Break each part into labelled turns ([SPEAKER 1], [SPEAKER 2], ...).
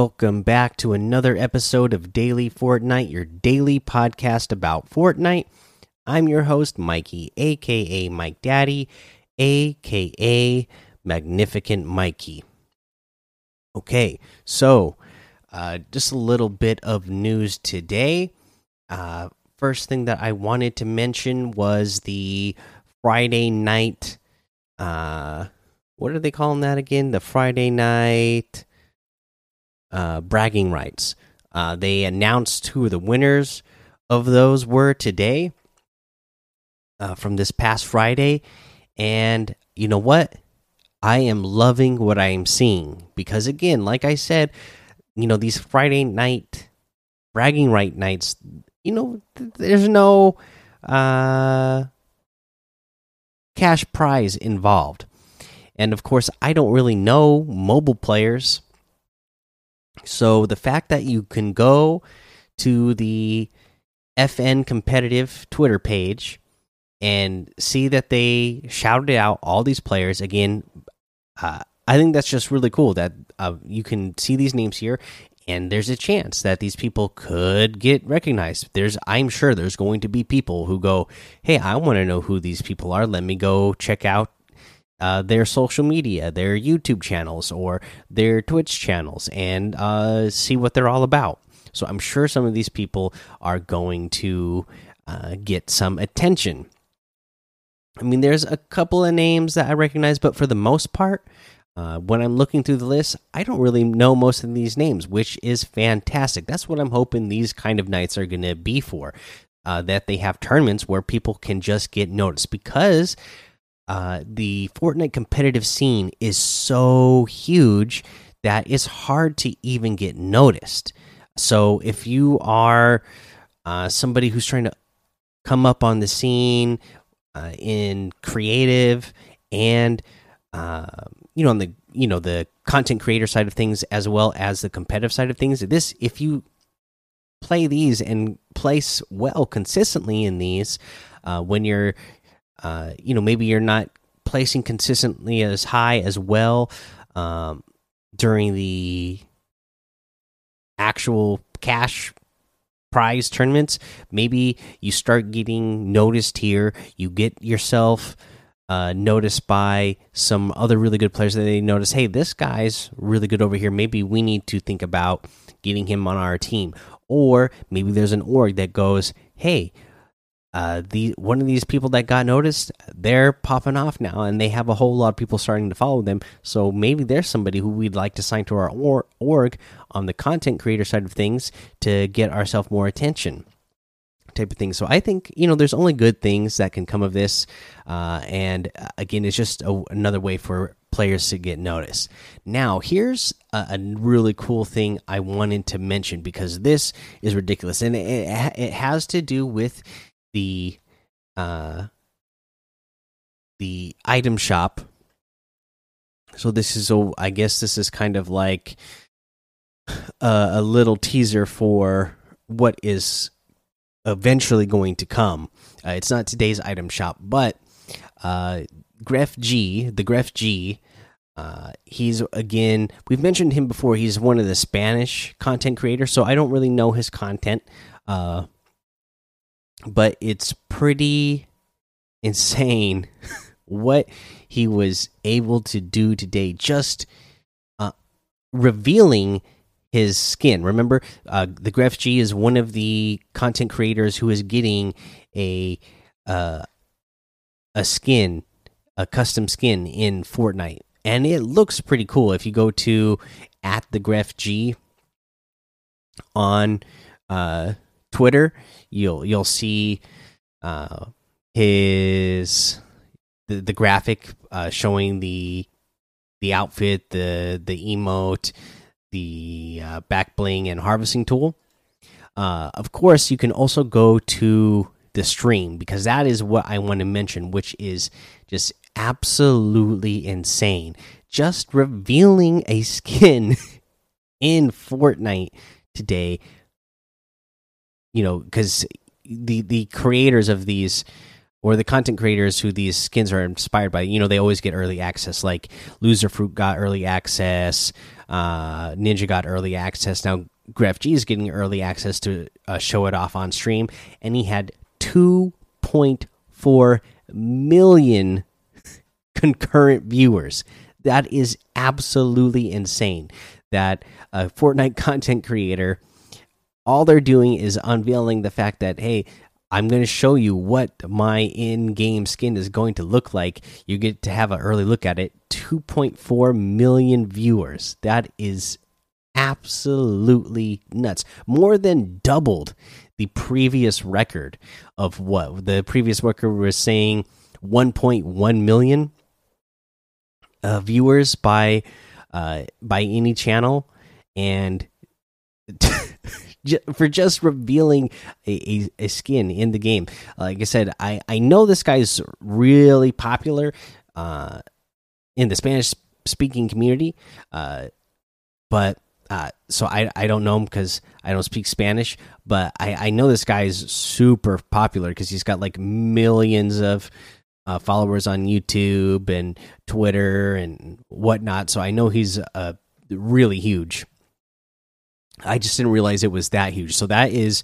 [SPEAKER 1] Welcome back to another episode of Daily Fortnite, your daily podcast about Fortnite. I'm your host, Mikey, aka Mike Daddy, aka Magnificent Mikey. Okay, so uh, just a little bit of news today. Uh, first thing that I wanted to mention was the Friday night. Uh, what are they calling that again? The Friday night uh, bragging rights. Uh, they announced who the winners of those were today uh, from this past Friday. And you know what? I am loving what I am seeing because, again, like I said, you know, these Friday night bragging right nights, you know, th there's no uh, cash prize involved. And of course, I don't really know mobile players so the fact that you can go to the FN competitive Twitter page and see that they shouted out all these players again, uh, I think that's just really cool that uh, you can see these names here and there's a chance that these people could get recognized. There's i'm sure there's going to be people who go hey i want to know who these people are. Let me go check out uh, their social media, their YouTube channels, or their Twitch channels, and uh, see what they're all about. So I'm sure some of these people are going to uh, get some attention. I mean, there's a couple of names that I recognize, but for the most part, uh, when I'm looking through the list, I don't really know most of these names, which is fantastic. That's what I'm hoping these kind of nights are going to be for. Uh, that they have tournaments where people can just get noticed because uh, the Fortnite competitive scene is so huge that it's hard to even get noticed. So if you are uh, somebody who's trying to come up on the scene uh, in creative and uh, you know on the you know the content creator side of things as well as the competitive side of things, this if you play these and place well consistently in these uh, when you're uh, you know, maybe you're not placing consistently as high as well um, during the actual cash prize tournaments. Maybe you start getting noticed here. You get yourself uh, noticed by some other really good players that they notice, hey, this guy's really good over here. Maybe we need to think about getting him on our team. Or maybe there's an org that goes, hey, uh, the one of these people that got noticed, they're popping off now, and they have a whole lot of people starting to follow them. So maybe there's somebody who we'd like to sign to our or org on the content creator side of things to get ourselves more attention, type of thing. So I think you know there's only good things that can come of this, uh, and uh, again, it's just a, another way for players to get noticed. Now, here's a, a, really cool thing I wanted to mention because this is ridiculous, and it, it has to do with the uh the item shop. So this is a i guess this is kind of like a, a little teaser for what is eventually going to come. Uh, it's not today's item shop but uh gref g the gref g uh, he's again we've mentioned him before. He's one of the spanish content creators so i don't really know his content uh but it's pretty insane what he was able to do today just uh, revealing his skin. Remember uh, the gref g is one of the content creators who is getting a uh, a skin a custom skin in fortnite. And it looks pretty cool. If you go to at the gref g on uh Twitter, you'll you'll see uh, his the, the graphic uh, showing the the outfit, the the emote, the uh, back bling and harvesting tool. Uh, of course, you can also go to the stream because that is what I want to mention, which is just absolutely insane. Just revealing a skin in Fortnite today you know because the the creators of these or the content creators who these skins are inspired by, you know, they always get early access. Like Loser Fruit got early access, uh, Ninja got early access. Now Gref G is getting early access to uh, show it off on stream, and he had 2.4 million concurrent viewers. That is absolutely insane. That a Fortnite content creator, all they're doing is unveiling the fact that hey, I'm going to show you what my in-game skin is going to look like. You get to have an early look at it. 2.4 million viewers. That is absolutely nuts. More than doubled the previous record of what the previous record was saying 1.1 million uh, viewers by uh, by any channel and for just revealing a, a, a, skin in the game. Like I said, I, I know this guy's really popular uh, in the Spanish speaking community, uh, but uh, so I I don't know him because I don't speak Spanish, but I I know this guy's super popular because he's got like millions of uh, followers on YouTube and Twitter and whatnot. So I know he's uh, really huge. I just didn't realize it was that huge. So that is,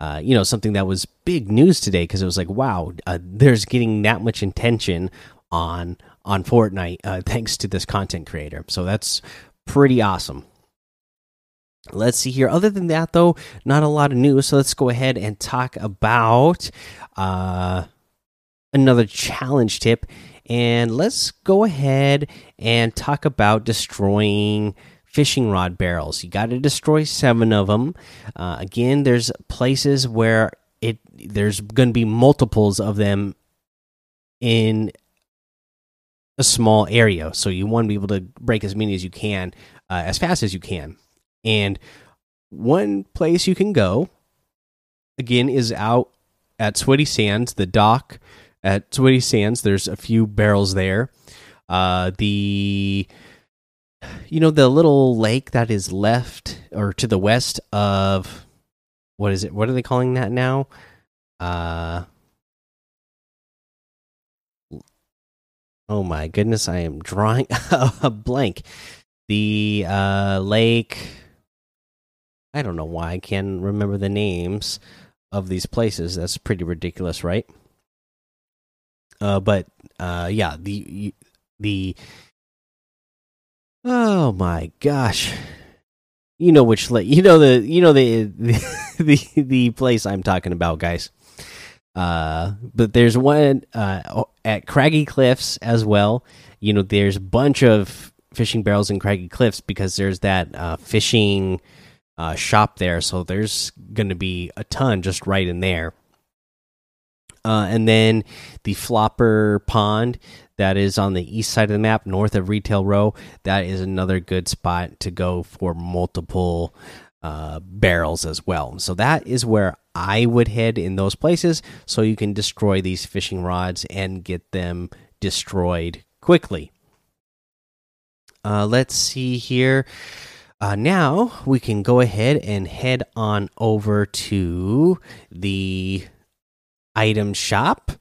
[SPEAKER 1] uh, you know, something that was big news today because it was like, wow, uh, there's getting that much attention on on Fortnite uh, thanks to this content creator. So that's pretty awesome. Let's see here. Other than that, though, not a lot of news. So let's go ahead and talk about uh, another challenge tip. And let's go ahead and talk about destroying fishing rod barrels. You got to destroy seven of them. Uh, again, there's places where it there's going to be multiples of them in a small area, so you want to be able to break as many as you can uh, as fast as you can. And one place you can go again is out at Sweaty Sands, the dock at Sweaty Sands. There's a few barrels there. Uh, the you know the little lake that is left or to the west of what is it what are they calling that now? Uh oh my goodness i am drawing a blank. The uh lake i don't know why i can't remember the names of these places. That's pretty ridiculous right? Uh but uh yeah the the Oh my gosh. You know which you know the you know the the the, the place I'm talking about, guys. Uh, but there's one uh, at Craggy Cliffs as well. You know, there's a bunch of fishing barrels in Craggy Cliffs because there's that uh, fishing uh, shop there. So there's going to be a ton just right in there. Uh, and then the Flopper Pond that is on the east side of the map, north of Retail Row. That is another good spot to go for multiple uh, barrels as well. So that is where I would head in those places, so you can destroy these fishing rods and get them destroyed quickly. Uh, let's see here. Uh, now we can go ahead and head on over to the item shop.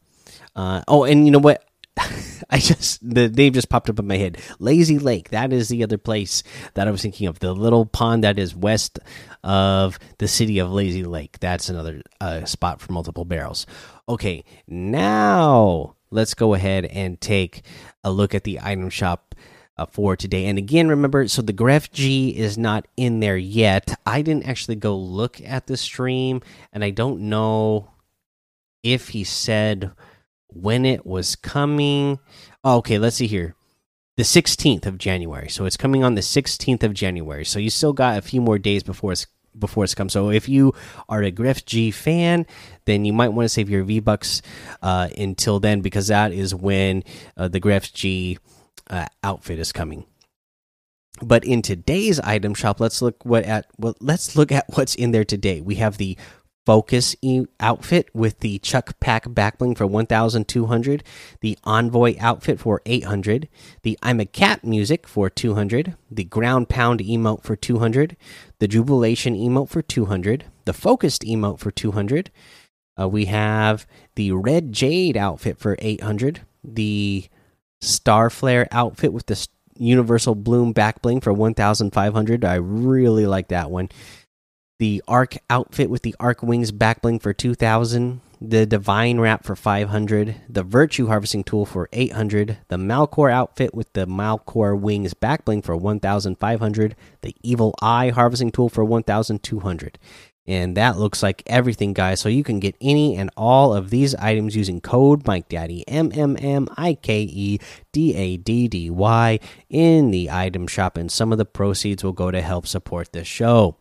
[SPEAKER 1] Uh, oh, and you know what? I just the name just popped up in my head. Lazy Lake. That is the other place that I was thinking of. The little pond that is west of the city of Lazy Lake. That's another uh, spot for multiple barrels. Okay, now let's go ahead and take a look at the item shop uh, for today. And again, remember, so the Gref G is not in there yet. I didn't actually go look at the stream, and I don't know if he said when it was coming. Oh, okay, let's see here. The 16th of January. So it's coming on the 16th of January. So you still got a few more days before it's before it's come. So if you are a Gref G fan, then you might want to save your V Bucks uh, until then because that is when uh, the Gref G uh, outfit is coming. But in today's item shop, let's look what at well, let's look at what's in there today. We have the Focus e outfit with the Chuck Pack backbling for 1200, the Envoy outfit for 800, the I'm a Cat music for 200, the Ground Pound emote for 200, the Jubilation emote for 200, the Focused emote for 200, Uh, we have the Red Jade outfit for 800, the Star Flare outfit with the Universal Bloom backbling for 1,500. I really like that one. The Arc outfit with the Arc Wings back bling for 2,000 the Divine Wrap for 500, the Virtue Harvesting Tool for 800, the Malcore outfit with the Malcore Wings backbling for 1500, the Evil Eye Harvesting Tool for 1200. And that looks like everything, guys. So you can get any and all of these items using code Mike Daddy M M M I K E D A D D Y in the item shop, and some of the proceeds will go to help support the show.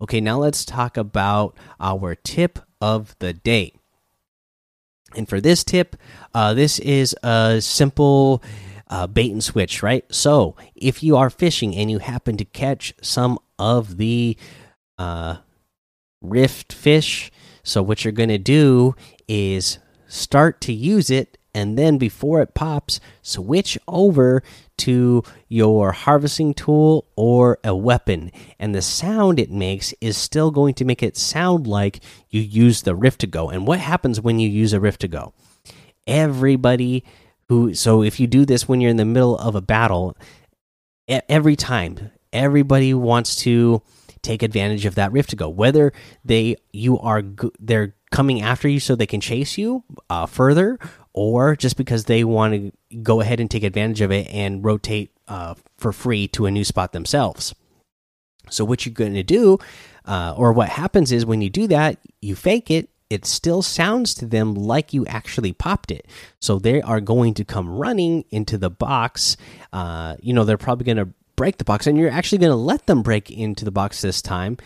[SPEAKER 1] Okay, now let's talk about our tip of the day. And for this tip, uh, this is a simple uh, bait and switch, right? So if you are fishing and you happen to catch some of the uh, rift fish, so what you're going to do is start to use it and then before it pops, switch over to your harvesting tool or a weapon. And the sound it makes is still going to make it sound like you use the Rift to Go. And what happens when you use a Rift to Go? Everybody who, so if you do this when you're in the middle of a battle, every time, everybody wants to take advantage of that rift to go whether they you are they're coming after you so they can chase you uh, further or just because they want to go ahead and take advantage of it and rotate uh, for free to a new spot themselves. So, what you're going to do, uh, or what happens is when you do that, you fake it, it still sounds to them like you actually popped it. So, they are going to come running into the box. Uh, you know, they're probably going to break the box, and you're actually going to let them break into the box this time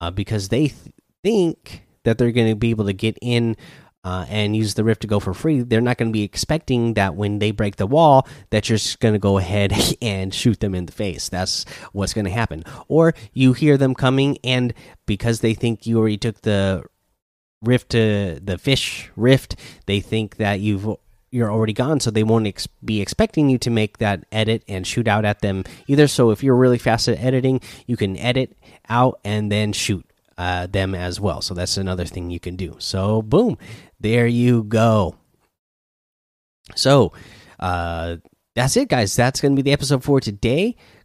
[SPEAKER 1] uh, because they th think that they're going to be able to get in uh, and use the rift to go for free, they're not going to be expecting that when they break the wall that you're just going to go ahead and shoot them in the face. That's what's going to happen. Or you hear them coming, and because they think you already took the rift to the fish rift, they think that you've you're already gone, so they won't ex be expecting you to make that edit and shoot out at them either. So if you're really fast at editing, you can edit out and then shoot uh, them as well. So that's another thing you can do. So boom, there you go. So, uh, that's it, guys. That's going to be the episode for today.